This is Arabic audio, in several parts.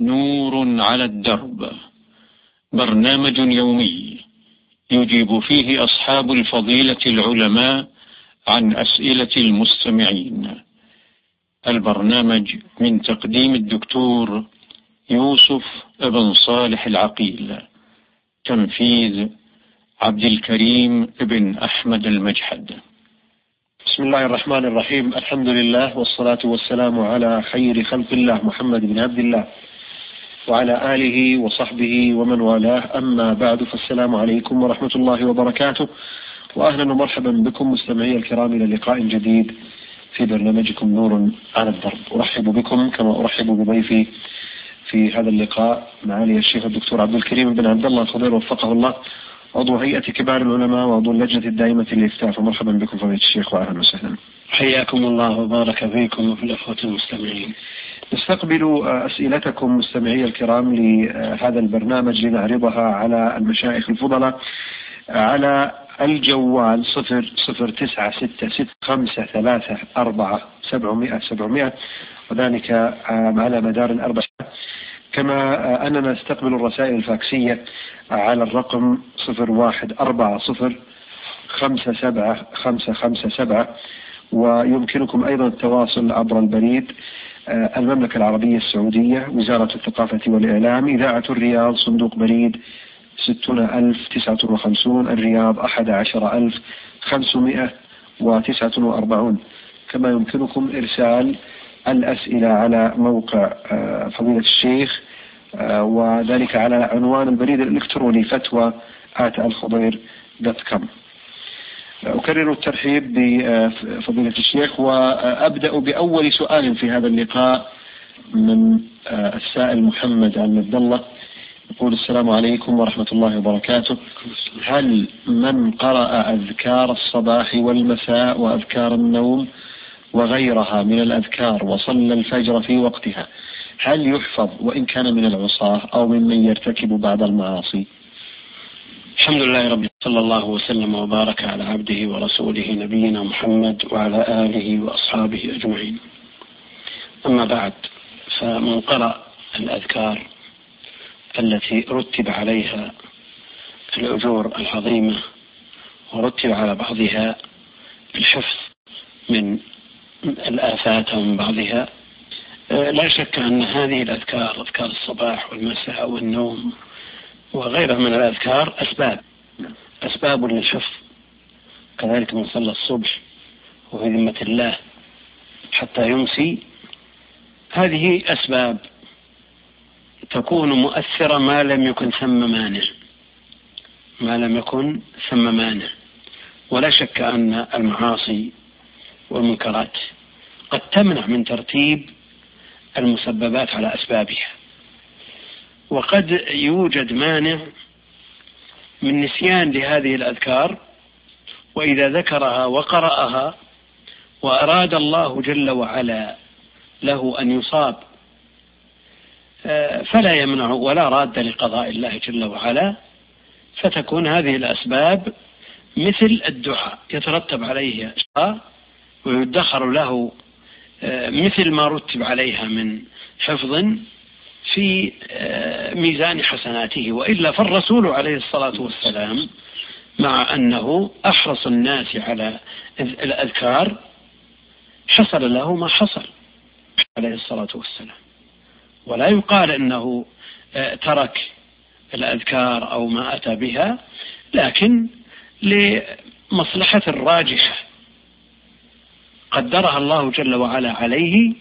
نور على الدرب. برنامج يومي يجيب فيه أصحاب الفضيلة العلماء عن أسئلة المستمعين. البرنامج من تقديم الدكتور يوسف بن صالح العقيل. تنفيذ عبد الكريم بن أحمد المجحد. بسم الله الرحمن الرحيم. الحمد لله والصلاة والسلام على خير خلق الله محمد بن عبد الله. وعلى آله وصحبه ومن والاه. أما بعد فالسلام عليكم ورحمة الله وبركاته. وأهلا ومرحبا بكم مستمعي الكرام إلى لقاء جديد في برنامجكم نور على الدرب. أرحب بكم كما أرحب بضيفي في هذا اللقاء معالي الشيخ الدكتور عبد الكريم بن عبد الله الخضير وفقه الله. عضو هيئة كبار العلماء وعضو اللجنة الدائمة للإفتاء. فمرحبا بكم فضيلة الشيخ وأهلا وسهلا. حياكم الله وبارك فيكم وفي الأخوة المستمعين. نستقبل أسئلتكم مستمعي الكرام لهذا البرنامج لنعرضها على المشايخ الفضلاء على الجوال صفر صفر تسعة ستة ستة خمسة ثلاثة أربعة سبعمائة سبعمائة وذلك على مدار الأربع كما أننا نستقبل الرسائل الفاكسية على الرقم صفر واحد أربعة صفر خمسة سبعة خمسة خمسة سبعة ويمكنكم أيضا التواصل عبر البريد المملكة العربية السعودية وزارة الثقافة والإعلام إذاعة الرياض صندوق بريد ستون ألف تسعة وخمسون الرياض أحد عشر ألف خمسمائة وتسعة وأربعون. كما يمكنكم إرسال الأسئلة على موقع فضيلة الشيخ وذلك على عنوان البريد الإلكتروني فتوى آت الخضير دوت كوم. أكرر الترحيب بفضيلة الشيخ وأبدأ بأول سؤال في هذا اللقاء من السائل محمد عبد الله. يقول السلام عليكم ورحمة الله وبركاته. هل من قرأ أذكار الصباح والمساء وأذكار النوم وغيرها من الأذكار وصلى الفجر في وقتها هل يحفظ وإن كان من العصاة أو ممن يرتكب بعض المعاصي؟ الحمد لله رب صلى الله وسلم وبارك على عبده ورسوله نبينا محمد وعلى آله وأصحابه أجمعين. أما بعد فمن قرأ الأذكار التي رتب عليها الأجور العظيمة ورتب على بعضها الحفظ من الآفات أو من بعضها لا شك أن هذه الأذكار أذكار الصباح والمساء والنوم وغيرها من الأذكار أسباب. أسباب للحفظ كذلك من صلى الصبح وفي ذمة الله حتى يمسي. هذه أسباب. تكون مؤثرة ما لم يكن ثم مانع. ما لم يكن ثم مانع. ولا شك أن المعاصي والمنكرات قد تمنع من ترتيب المسببات على أسبابها. وقد يوجد مانع من نسيان لهذه الأذكار وإذا ذكرها وقرأها وأراد الله جل وعلا له أن يصاب فلا يمنع ولا راد لقضاء الله جل وعلا فتكون هذه الأسباب مثل الدعاء يترتب عليه ويدخر له مثل ما رتب عليها من حفظ في ميزان حسناته. وإلا فالرسول عليه الصلاة والسلام مع أنه أحرص الناس على الأذكار حصل له ما حصل عليه الصلاة والسلام. ولا يقال أنه ترك الأذكار أو ما أتى بها لكن لمصلحة راجحة قدرها الله جل وعلا عليه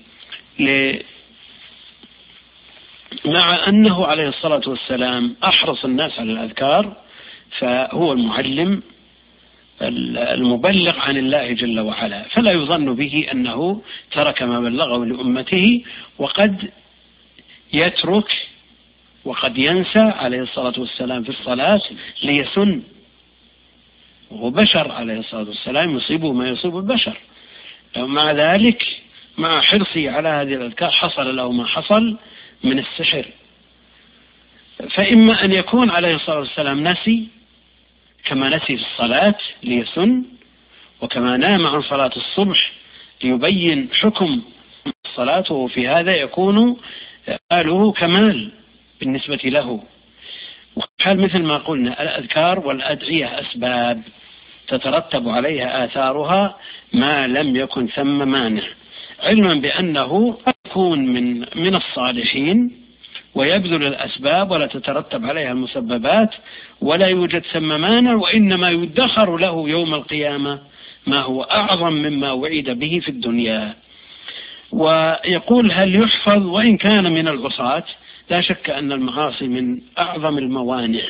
مع أنه عليه الصلاة والسلام أحرص الناس على الأذكار فهو المعلم المبلغ عن الله جل وعلا. فلا يظن به أنه ترك ما بلغه لأمته وقد يترك وقد ينسى عليه الصلاة والسلام في الصلاة ليسن. وهو بشر عليه الصلاة والسلام يصيبه ما يصيب البشر. مع ذلك مع حرصه على هذه الأذكار حصل له ما حصل من السحر. فإما أن يكون عليه الصلاة والسلام نسي كما نسي في الصلاة ليسن وكما نام عن صلاة الصبح ليبين حكم الصلاة وفي هذا يكون حاله كمال بالنسبة له. وحال مثل ما قلنا الأذكار والأدعية أسباب تترتب عليها آثارها ما لم يكن ثم مانع. علما بأنه يكون من من الصالحين ويبذل الأسباب ولا تترتب عليها المسببات ولا يوجد ثم مانع وإنما يدخر له يوم القيامة ما هو أعظم مما وعد به في الدنيا. ويقول هل يحفظ وإن كان من العصاة؟ لا شك أن المعاصي من أعظم الموانع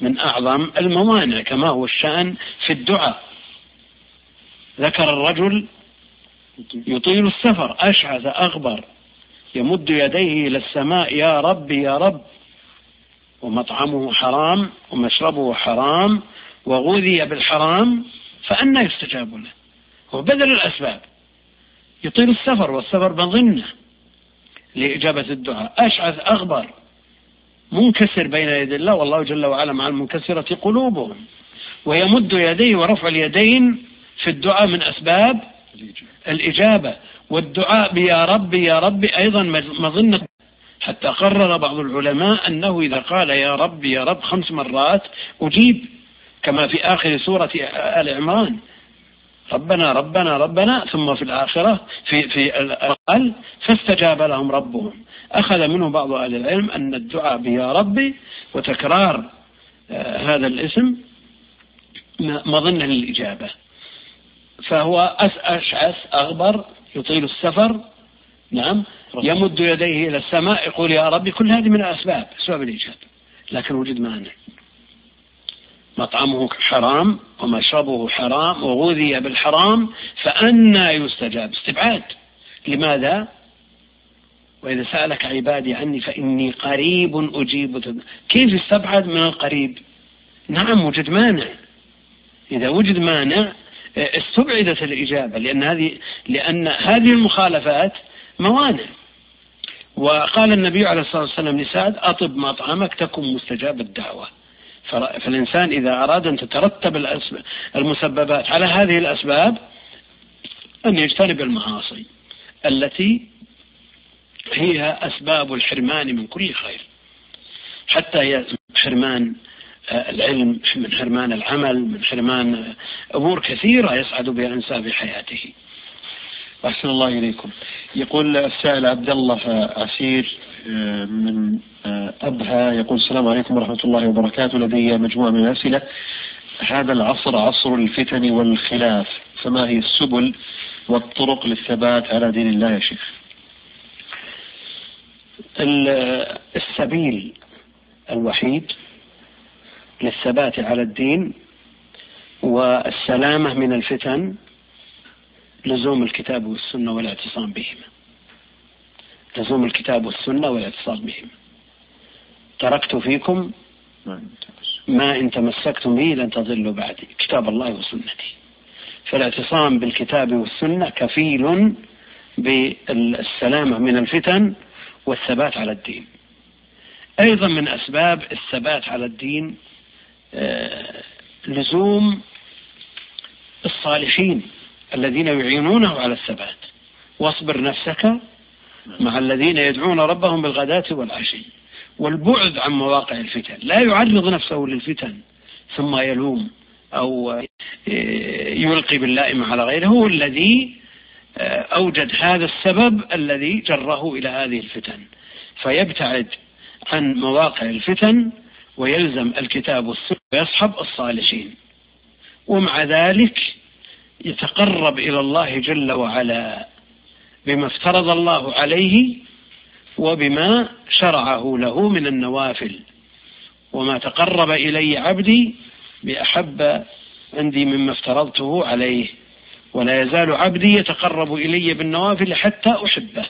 من أعظم الموانع كما هو الشأن في الدعاء. ذكر الرجل يطيل السفر. أشعث أغبر. يمد يديه إلى السماء. يا رب يا رب. ومطعمه حرام ومشربه حرام وغذي بالحرام فأنا يستجاب له. هو بذل الأسباب. يطيل السفر والسفر مظنة لإجابة الدعاء. أشعث أغبر. منكسر بين يدي الله والله جل وعلا مع المنكسرة قلوبهم. ويمد يديه ورفع اليدين في الدعاء من أسباب الإجابة والدعاء بيا رب يا رب أيضا مظنة. حتى قرر بعض العلماء أنه إذا قال يا رب يا رب خمس مرات أجيب. كما في آخر سورة آل عمران. ربنا ربنا ربنا ثم في الآخرة في في الأقل فاستجاب لهم ربهم. أخذ منه بعض أهل العلم أن الدعاء بيا ربي وتكرار آه، هذا الاسم مظنة للإجابة. فهو أشعث أغبر يطيل السفر. نعم. يمد يديه إلى السماء يقول يا ربي كل هذه من الأسباب أسباب الإجابة لكن وجد مانع مطعمه حرام ومشربه حرام وغذي بالحرام فأنا يستجاب. استبعاد. لماذا؟ وإذا سألك عبادي عني فإني قريب أجيب. كيف يستبعد من القريب؟ نعم وجد مانع إذا وجد مانع استبعدت الإجابة لأن هذه لأن هذه المخالفات موانع. وقال النبي عليه الصلاة والسلام لسعد أطب مطعمك تكن مستجاب الدعوة. فالإنسان إذا أراد أن تترتب المسببات على هذه الأسباب أن يجتنب المعاصي التي هي أسباب الحرمان من كل خير. حتى حرمان العلم من حرمان العمل من حرمان أمور كثيرة يسعد بها الإنسان في حياته. أحسن الله إليكم. يقول السائل عبد الله عسير آه، من أبها يقول السلام عليكم ورحمة الله وبركاته. لدي مجموعة من الأسئلة. هذا العصر عصر الفتن والخلاف فما هي السبل والطرق للثبات على دين الله يا شيخ؟ السبيل الوحيد للثبات على الدين والسلامة من الفتن لزوم الكتاب والسنة والاعتصام بهما لزوم الكتاب والسنة والاعتصام بهما تركت فيكم ما إن تمسكتم به لن تضلوا بعدي. كتاب الله وسنتي. فالاعتصام بالكتاب والسنة كفيل بالسلامة من الفتن والثبات على الدين. أيضا من أسباب الثبات على الدين لزوم الصالحين الذين يعينونه على الثبات. واصبر نفسك مع الذين يدعون ربهم بالغداة والعشي. والبعد عن مواقع الفتن. لا يعرض نفسه للفتن ثم يلوم أو آه، يلقي باللائم على غيره. هو الذي آه، أوجد هذا السبب الذي جره إلى هذه الفتن. فيبتعد عن مواقع الفتن ويلزم الكتاب والسنة ويصحب الصالحين. ومع ذلك يتقرب إلى الله جل وعلا بما افترض الله عليه وبما شرعه له من النوافل. وما تقرب إلي عبدي بأحب عندي مما افترضته عليه. ولا يزال عبدي يتقرب إلي بالنوافل حتى أحبه.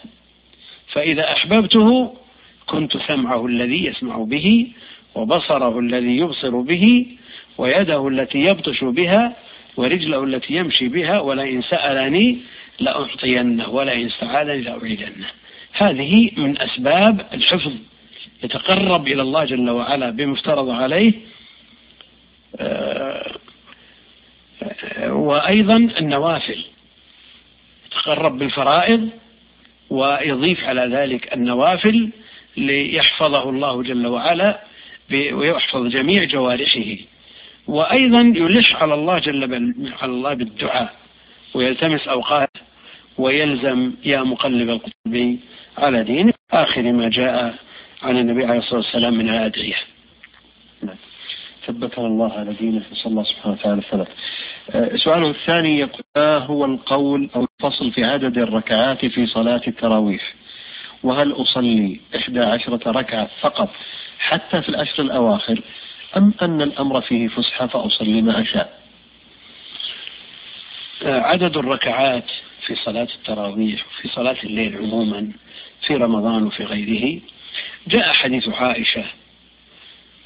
فإذا أحببته كنت سمعه الذي يسمع به وبصره الذي يبصر به ويده التي يبطش بها ورجله التي يمشي بها ولئن سألني لأعطينه ولئن استعاذني لأعيدنه. هذه من أسباب الحفظ. يتقرب إلى الله جل وعلا بما افترض عليه. آه، وأيضا النوافل. يتقرب بالفرائض ويضيف على ذلك النوافل ليحفظه الله جل وعلا ويحفظ جميع جوارحه وأيضا يلح على الله جل على الله بالدعاء ويلتمس أوقات ويلزم يا مقلب القلوب على دين آخر ما جاء عن النبي عليه الصلاة والسلام من الأدعية. ثبتنا الله على دينه نسأل الله سبحانه وتعالى الثبات. أه، سؤاله الثاني يقول ما هو القول أو الفصل في عدد الركعات في صلاة التراويح؟ وهل أصلي إحدى عشرة ركعة فقط حتى في الأشهر الأواخر أم أن الأمر فيه فسحة فأصلي ما أشاء. أه، عدد الركعات في صلاة التراويح وفي صلاة الليل عموما في رمضان وفي غيره. جاء حديث عائشة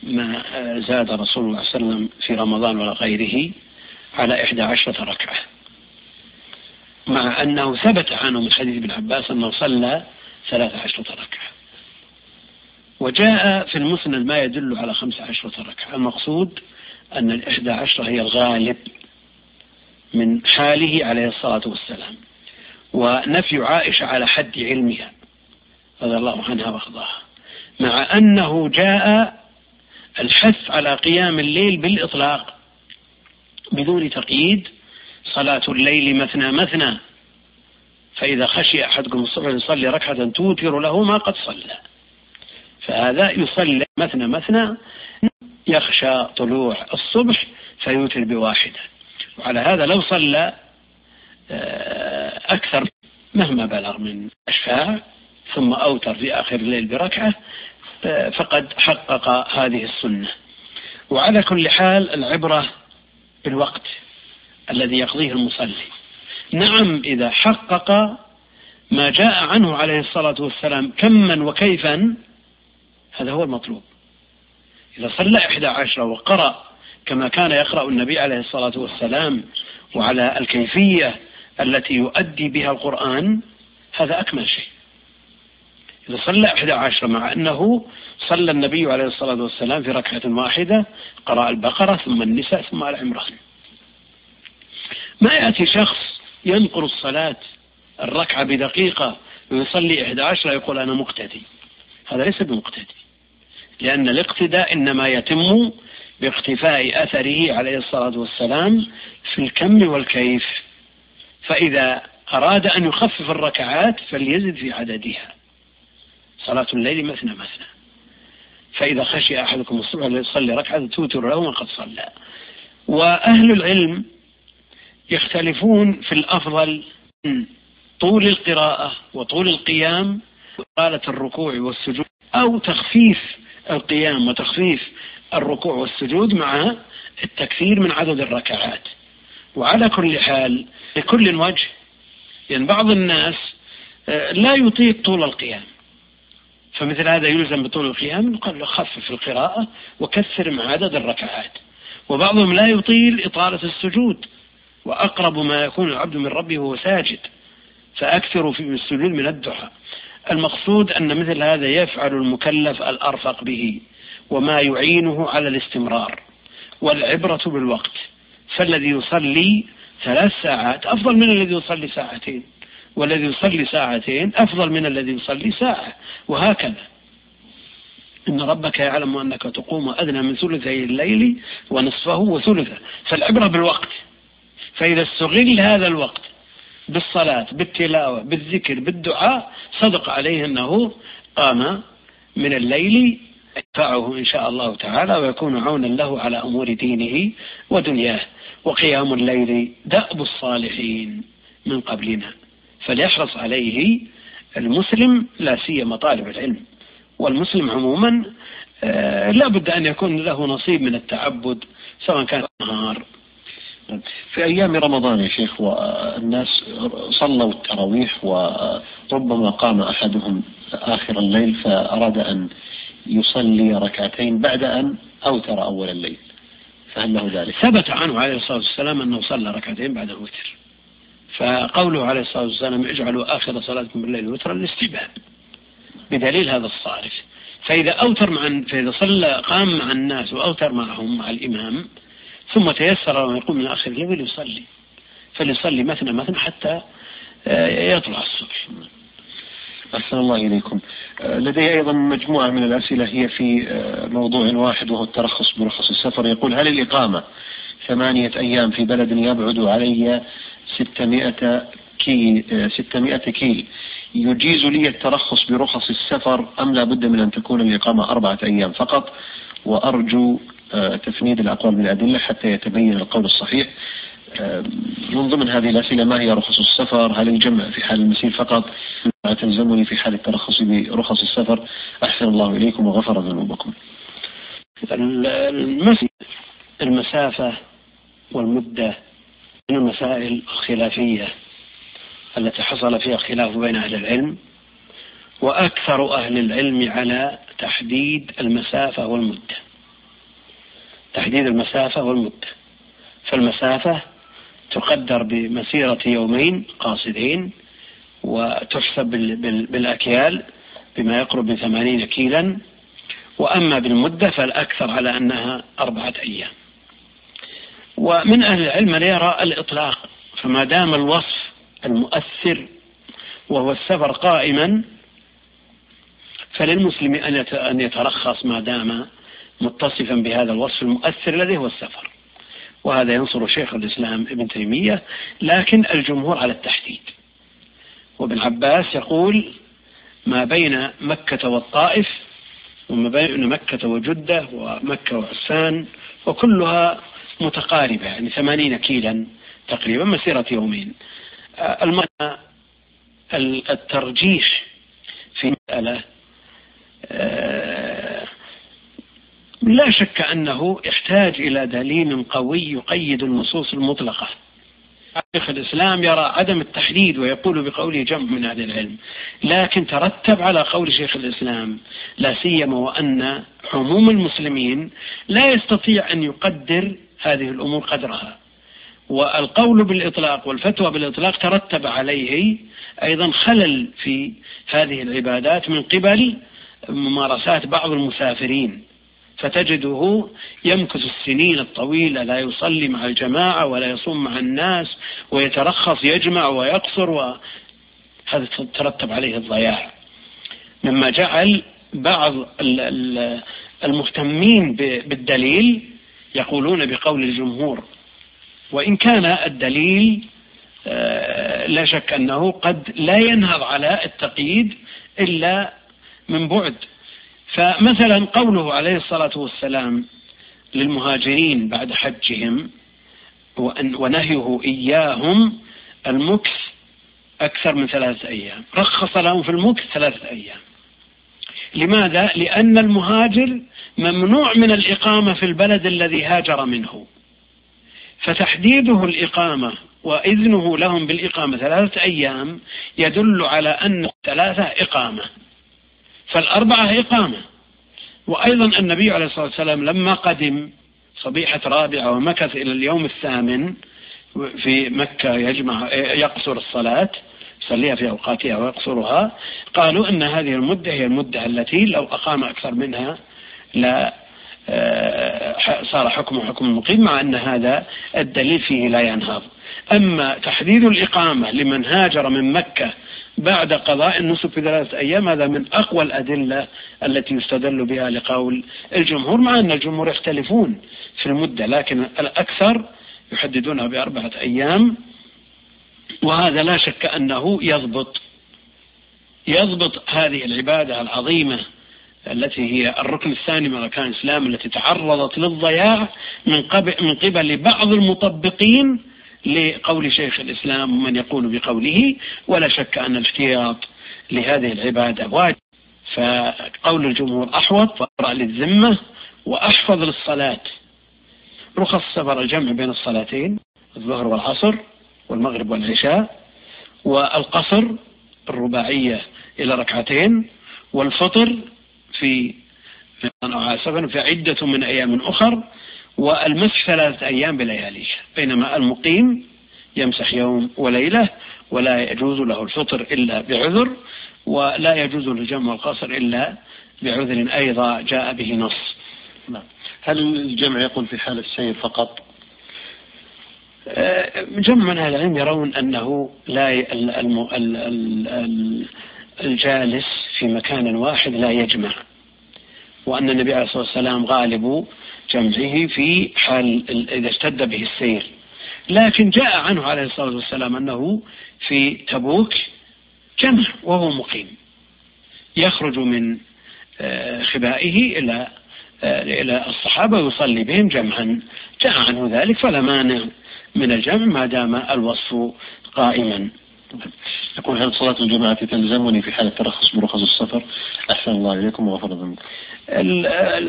ما زاد رسول الله صلى الله عليه وسلم في رمضان ولا غيره على إحدى عشرة ركعة. مع أنه ثبت عنه من حديث ابن عباس أنه صلى ثلاث عشرة ركعة. وجاء في المسند ما يدل على خمس عشرة ركعة. المقصود أن الإحدى عشرة هي الغالب من حاله عليه الصلاة والسلام. ونفي عائشة على حد علمها رضي الله عنها وأرضاها. مع أنه جاء الحث على قيام الليل بالإطلاق بدون تقييد صلاة الليل مثنى مثنى. فإذا خشي أحدكم الصبح يصلي ركعة توتر له ما قد صلى. فهذا يصلي مثنى مثنى يخشى طلوع الصبح فيوتر بواحدة. وعلى هذا لو صلى آه، أكثر مهما بلغ من أشفاع ثم أوتر في آخر الليل بركعة آه، فقد حقق هذه السنة. وعلى كل حال العبرة بالوقت الذي يقضيه المصلي. نعم إذا حقق ما جاء عنه عليه الصلاة والسلام كما وكيفا هذا هو المطلوب. إذا صلى إحدى عشرة وقرأ كما كان يقرأ النبي عليه الصلاة والسلام وعلى الكيفية التي يؤدي بها القرآن هذا أكمل شيء. إذا صلى إحدى عشر مع أنه صلى النبي عليه الصلاة والسلام في ركعة واحدة قرأ البقرة ثم النساء ثم آل عمران ما يأتي شخص ينقر الصلاة الركعة بدقيقة ويصلي إحدى عشر يقول أنا مقتدي. هذا ليس بمقتدي لأن الاقتداء إنما يتم باقتفاء أثره عليه الصلاة والسلام في الكم والكيف. فإذا أراد أن يخفف الركعات فليزد في عددها. صلاة الليل مثنى مثنى. فإذا خشي أحدكم الصبح ليصلي ركعة توتر له قد صلى. وأهل العلم يختلفون في الأفضل طول القراءة وطول القيام وطالة الركوع والسجود أو تخفيف القيام وتخفيف الركوع والسجود مع التكثير من عدد الركعات. وعلى كل حال لكل وجه يعني بعض الناس آه، لا يطيق طول القيام. فمثل هذا يلزم بطول القيام نقول له خفف القراءة وكثر من عدد الركعات. وبعضهم لا يطيل إطالة السجود وأقرب ما يكون العبد من ربه وهو ساجد فأكثروا في السجود من الدعاء. المقصود أن مثل هذا يفعل المكلف الأرفق به وما يعينه على الاستمرار والعبرة بالوقت. فالذي يصلي ثلاث ساعات أفضل من الذي يصلي ساعتين والذي يصلي ساعتين أفضل من الذي يصلي ساعة وهكذا. إن ربك يعلم أنك تقوم أدنى من ثلثي الليل ونصفه وثلثه. فالعبرة بالوقت فإذا استغل هذا الوقت بالصلاة بالتلاوة بالذكر بالدعاء صدق عليه أنه قام من الليل يدفعه إن شاء الله تعالى ويكون عونا له على أمور دينه ودنياه. وقيام الليل دأب الصالحين من قبلنا. فليحرص عليه المسلم لا سيما طالب العلم. والمسلم عموما آه، لا بد أن يكون له نصيب من التعبد سواء كان نهار في أيام رمضان يا شيخ والناس صلوا التراويح وربما قام أحدهم آخر الليل فأراد أن يصلي ركعتين بعد أن أوتر أول الليل. فهل له ذلك؟ ثبت عنه عليه الصلاة والسلام أنه صلى ركعتين بعد الوتر. فقوله عليه الصلاة والسلام اجعلوا آخر صلاتكم بالليل وترا الاستباب بدليل هذا الصارف. فإذا أوتر مع فإذا صلى قام مع الناس وأوتر معهم مع الإمام ثم تيسر أن يقوم من آخر الليل يصلي فليصلي مثنى مثنى حتى آه، يطلع الصبح. أحسن الله إليكم. آه، لدي أيضا مجموعة من الأسئلة هي في آه، موضوع واحد وهو الترخص برخص السفر. يقول هل الإقامة ثمانية أيام في بلد يبعد علي 600 كي 600 كيل يجيز لي الترخص برخص السفر أم لا بد من أن تكون الإقامة أربعة أيام فقط؟ وأرجو تفنيد الأقوال بالأدلة حتى يتبين القول الصحيح. آه، من ضمن هذه الأسئلة ما هي رخص السفر؟ هل الجمع في حال المسير فقط؟ تلزمني في حال الترخص برخص السفر؟ أحسن الله إليكم وغفر ذنوبكم. المسافة والمدة من المسائل الخلافية التي حصل فيها خلاف بين أهل العلم وأكثر أهل العلم على تحديد المسافة والمدة. تحديد المسافة والمدة فالمسافة تقدر بمسيرة يومين قاصدين وتحسب بالأكيال بما يقرب من ثمانين كيلا. وأما بالمدة فالأكثر على أنها أربعة أيام. ومن أهل العلم يرى الإطلاق. فما دام الوصف المؤثر وهو السفر قائما فللمسلم أن يترخص ما دام متصفا بهذا الوصف المؤثر الذي هو السفر. وهذا ينصر شيخ الإسلام ابن تيمية لكن الجمهور على التحديد. وابن عباس يقول ما بين مكة والطائف وما بين مكة وجدة ومكة وعسان وكلها متقاربة يعني ثمانين كيلا تقريبا مسيرة يومين. المعنى الترجيح في مسألة آه، لا شك أنه يحتاج إلى دليل قوي يقيد النصوص المطلقة. شيخ الإسلام يرى عدم التحديد ويقول بقوله جمع من أهل العلم. لكن ترتب على قول شيخ الإسلام لا سيما وأن عموم المسلمين لا يستطيع أن يقدر هذه الأمور قدرها. والقول بالإطلاق والفتوى بالإطلاق ترتب عليه أيضا خلل في هذه العبادات من قبل ممارسات بعض المسافرين. فتجده يمكث السنين الطويلة لا يصلي مع الجماعة ولا يصوم مع الناس ويترخص يجمع ويقصر وهذا ترتب عليه الضياع. مما جعل بعض المهتمين بالدليل يقولون بقول الجمهور وإن كان الدليل آه، لا شك أنه قد لا ينهض على التقييد إلا من بعد فمثلا قوله عليه الصلاة والسلام للمهاجرين بعد حجهم ونهيه إياهم المكث أكثر من ثلاثة أيام. رخص لهم في المكث ثلاثة أيام. لماذا؟ لأن المهاجر ممنوع من الإقامة في البلد الذي هاجر منه. فتحديده الإقامة وإذنه لهم بالإقامة ثلاثة أيام يدل على أن ثلاثة إقامة. فالأربعة إقامة. وأيضا النبي عليه الصلاة والسلام لما قدم صبيحة رابعة ومكث إلى اليوم الثامن في مكة يجمع يقصر الصلاة يصليها في أوقاتها ويقصرها قالوا أن هذه المدة هي المدة التي لو أقام أكثر منها لا صار حكمه حكم المقيم مع أن هذا الدليل فيه لا ينهض أما تحديد الإقامة لمن هاجر من مكة بعد قضاء النسك في ثلاثة أيام هذا من أقوى الأدلة التي يستدل بها لقول الجمهور مع أن الجمهور يختلفون في المدة لكن الأكثر يحددونها بأربعة أيام وهذا لا شك أنه يضبط يضبط هذه العبادة العظيمة التي هي الركن الثاني من أركان الإسلام التي تعرضت للضياع من قبل, من قبل بعض المطبقين لقول شيخ الإسلام ومن يقول بقوله ولا شك أن الاحتياط لهذه العبادة واجب فقول الجمهور أحوط وأقرأ للذمة وأحفظ للصلاة رخص سفر الجمع بين الصلاتين الظهر والعصر والمغرب والعشاء والقصر الرباعية إلى ركعتين والفطر في أو في عدة من أيام أخر والمسح ثلاثة أيام بلياليه بينما المقيم يمسح يوم وليلة ولا يجوز له الفطر إلا بعذر ولا يجوز الجمع والقصر إلا بعذر أيضا جاء به نص. نعم. هل الجمع يقول في حال السير فقط؟ آه، جمع من أهل العلم يرون أنه لا الجالس في مكان واحد لا يجمع وأن النبي عليه الصلاة والسلام غالب جمعه في حال إذا اشتد به السير. لكن جاء عنه عليه الصلاة والسلام أنه في تبوك جمع وهو مقيم يخرج من آه، خبائه إلى آه، إلى الصحابة ويصلي بهم جمعا. جاء عنه ذلك فلا مانع من الجمع ما دام الوصف قائما. يقول هل صلاة الجماعة تلزمني في حالة ترخص برخص السفر؟ أحسن الله إليكم وغفر ذنبكم.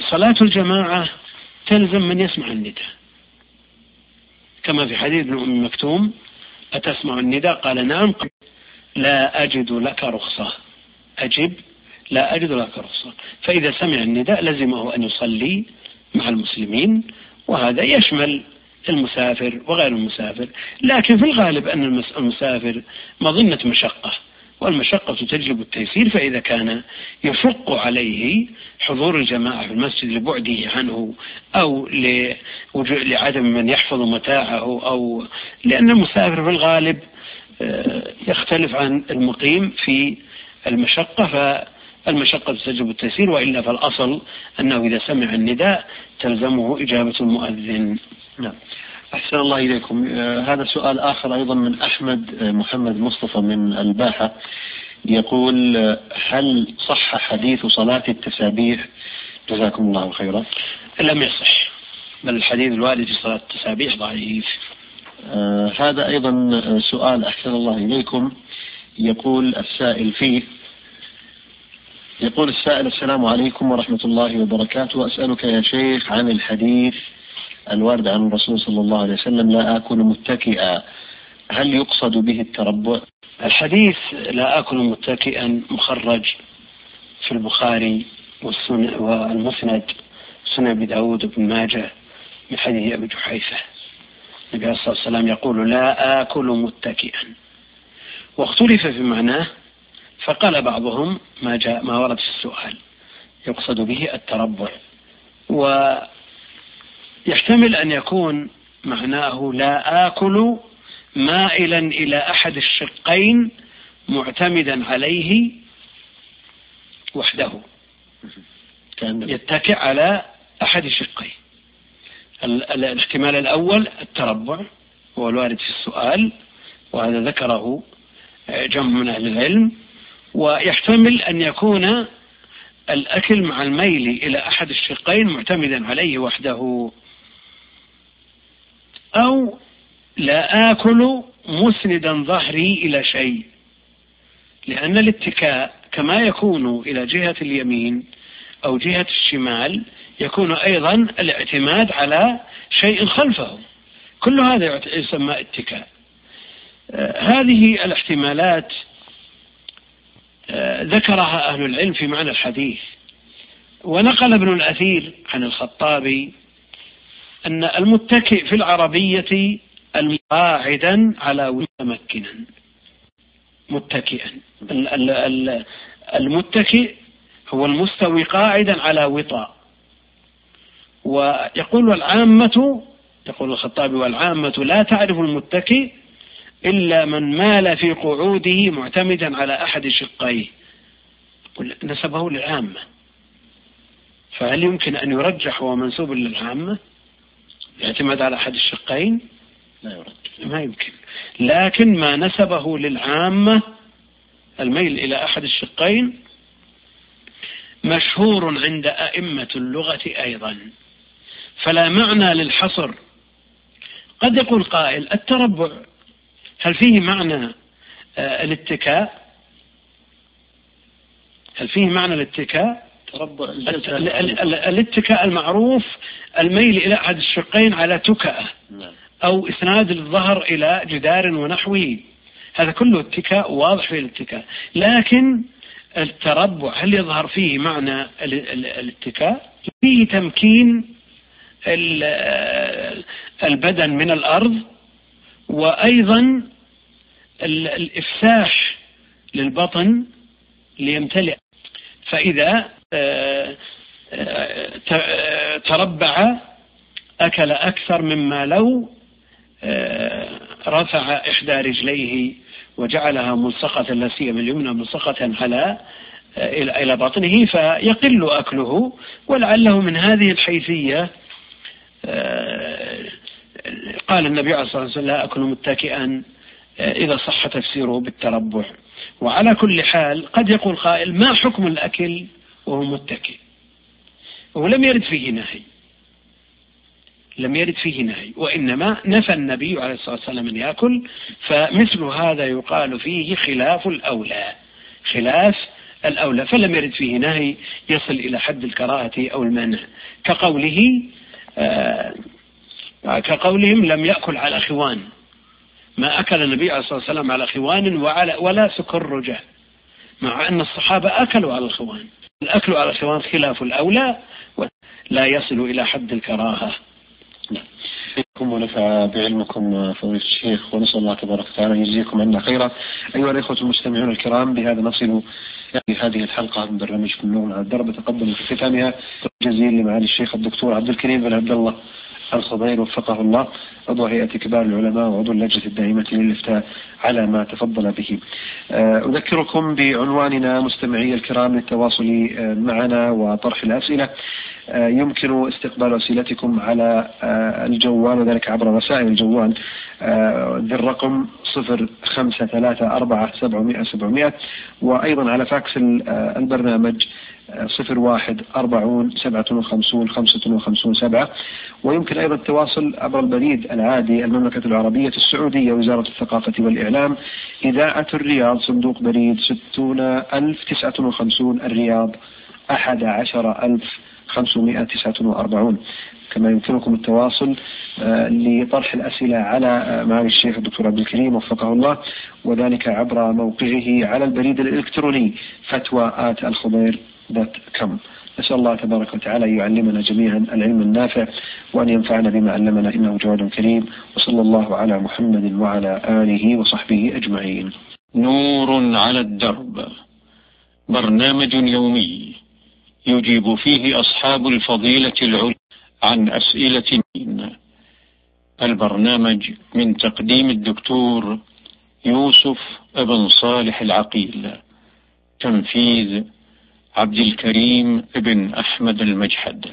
صلاة الجماعة تلزم من يسمع النداء. كما في حديث ابن أم مكتوم أتسمع النداء؟ قال نعم لا أجد لك رخصة. أجب لا أجد لك رخصة. فإذا سمع النداء لزمه أن يصلي مع المسلمين وهذا يشمل المسافر وغير المسافر لكن في الغالب أن المسافر مظنة مشقة والمشقة تجلب التيسير فإذا كان يشق عليه حضور الجماعة في المسجد لبعده عنه أو لعدم من يحفظ متاعه أو لأن المسافر في الغالب آه، يختلف عن المقيم في المشقة فالمشقة تجلب التيسير وإلا فالأصل أنه إذا سمع النداء تلزمه إجابة المؤذن. نعم. أحسن الله إليكم. آه هذا سؤال آخر أيضا من أحمد آه محمد مصطفى من الباحة. يقول آه هل صح حديث صلاة التسابيح؟ جزاكم الله خيرا. لم يصح بل الحديث الوارد في صلاة التسابيح ضعيف. آه هذا أيضا سؤال أحسن الله إليكم. يقول السائل فيه يقول السائل السلام عليكم ورحمة الله وبركاته. أسألك يا شيخ عن الحديث الوارد عن الرسول صلى الله عليه وسلم لا آكل متكئا. هل يقصد به التربع؟ الحديث لا آكل متكئا مخرج في البخاري والمسند سنة أبي داود بن ماجه من حديث أبي جحيفة. النبي عليه الصلاة والسلام يقول لا آكل متكئا. واختلف في معناه فقال بعضهم ما جاء ما ورد في السؤال يقصد به التربع. و يحتمل أن يكون معناه لا آكل مائلا إلى أحد الشقين معتمدا عليه وحده. يتكئ على أحد الشقين. الاحتمال الأول التربع هو الوارد في السؤال وهذا ذكره جمع من أهل العلم. ويحتمل أن يكون الأكل مع الميل إلى أحد الشقين معتمدا عليه وحده. أو لا آكل مسندا ظهري إلى شيء. لأن الاتكاء كما يكون إلى جهة اليمين أو جهة الشمال يكون أيضا الاعتماد على شيء خلفه. كل هذا يسمى اتكاء. آه، هذه الاحتمالات آه، ذكرها أهل العلم في معنى الحديث. ونقل ابن الأثير عن الخطابي أن المتكئ في العربية قاعدا على متمكنا متكئا. المتكئ هو المستوي قاعدا على وطاء. ويقول العامة يقول الخطابي والعامة لا تعرف المتكئ إلا من مال في قعوده معتمدا على أحد شقيه. نسبه للعامة. فهل يمكن أن يرجح هو منسوب للعامة؟ الاعتماد على أحد الشقين؟ لا يرد. ما يمكن. لكن ما نسبه للعامة الميل إلى أحد الشقين مشهور عند أئمة اللغة أيضا. فلا معنى للحصر. قد يقول قائل التربع. هل فيه معنى آه، الاتكاء؟ هل فيه معنى الاتكاء؟ الاتكاء المعروف الميل إلى أحد الشقين على تكأة نعم. أو إسناد الظهر إلى جدار ونحوه. هذا كله اتكاء واضح في الاتكاء. لكن التربع هل يظهر فيه معنى الاتكاء؟ فيه تمكين البدن من الأرض وأيضا الإفساح للبطن ليمتلئ. فإذا تربع أكل أكثر مما لو رفع إحدى رجليه وجعلها ملصقة لا سيما اليمنى ملصقة على إلى بطنه فيقل أكله. ولعله من هذه الحيثية آه، قال النبي عليه الصلاة والسلام لا أكل متكئا آه، إذا صح تفسيره بالتربع. وعلى كل حال قد يقول قائل ما حكم الأكل وهو متكئ. ولم يرد فيه نهي. لم يرد فيه نهي. وإنما نفى النبي عليه الصلاة والسلام أن يأكل فمثل هذا يقال فيه خلاف الأولى. خلاف الأولى. فلم يرد فيه نهي يصل إلى حد الكراهة أو المنع. كقوله آه كقولهم لم يأكل على خوان. ما أكل النبي عليه الصلاة والسلام على خوان وعلى ولا سكرجة مع أن الصحابة أكلوا على الخوان. الأكل على الخوان خلاف الأولى لا يصل إلى حد الكراهة. نعم. ونفع بعلمكم فضيلة الشيخ ونسأل الله تبارك وتعالى أن يجزيكم عنا خيرا. أيها الإخوة المستمعون الكرام بهذا نصل يعني هذه الحلقة من برنامجكم النوم على الدرب. تقدم في ختامها جزيل لمعالي الشيخ الدكتور عبد الكريم بن عبد الله. الخضير وفقه الله عضو هيئة كبار العلماء وعضو اللجنة الدائمة للإفتاء على ما تفضل به. آه، أذكركم بعنواننا مستمعي الكرام للتواصل آه، معنا وطرح الأسئلة. آه، يمكن استقبال أسئلتكم على الجوال وذلك عبر رسائل الجوال ذي الرقم صفر خمسة ثلاثة أربعة سبعمائة سبعمائة وأيضا على فاكس البرنامج صفر واحد أربعون سبعة وخمسون خمسة وخمسون سبعة. ويمكن أيضا التواصل عبر البريد العادي المملكة العربية السعودية وزارة الثقافة والإعلام. إذاعة الرياض صندوق بريد ستون ألف تسعة وخمسون الرياض أحد عشر ألف خمسمائة تسعة وأربعون. كما يمكنكم التواصل آه، لطرح الأسئلة على آه، معالي الشيخ الدكتور عبد الكريم وفقه الله وذلك عبر موقعه على البريد الإلكتروني فتوى آت الخضير. دوت كم. نسأل الله تبارك وتعالى أن يعلمنا جميعا العلم النافع وأن ينفعنا بما علمنا إنه جواد كريم. وصلى الله على محمد وعلى آله وصحبه أجمعين. نور على الدرب. برنامج يومي يجيب فيه أصحاب الفضيلة العليا عن أسئلة مين. البرنامج من تقديم الدكتور يوسف أبن صالح العقيل. تنفيذ عبد الكريم بن أحمد المجحد.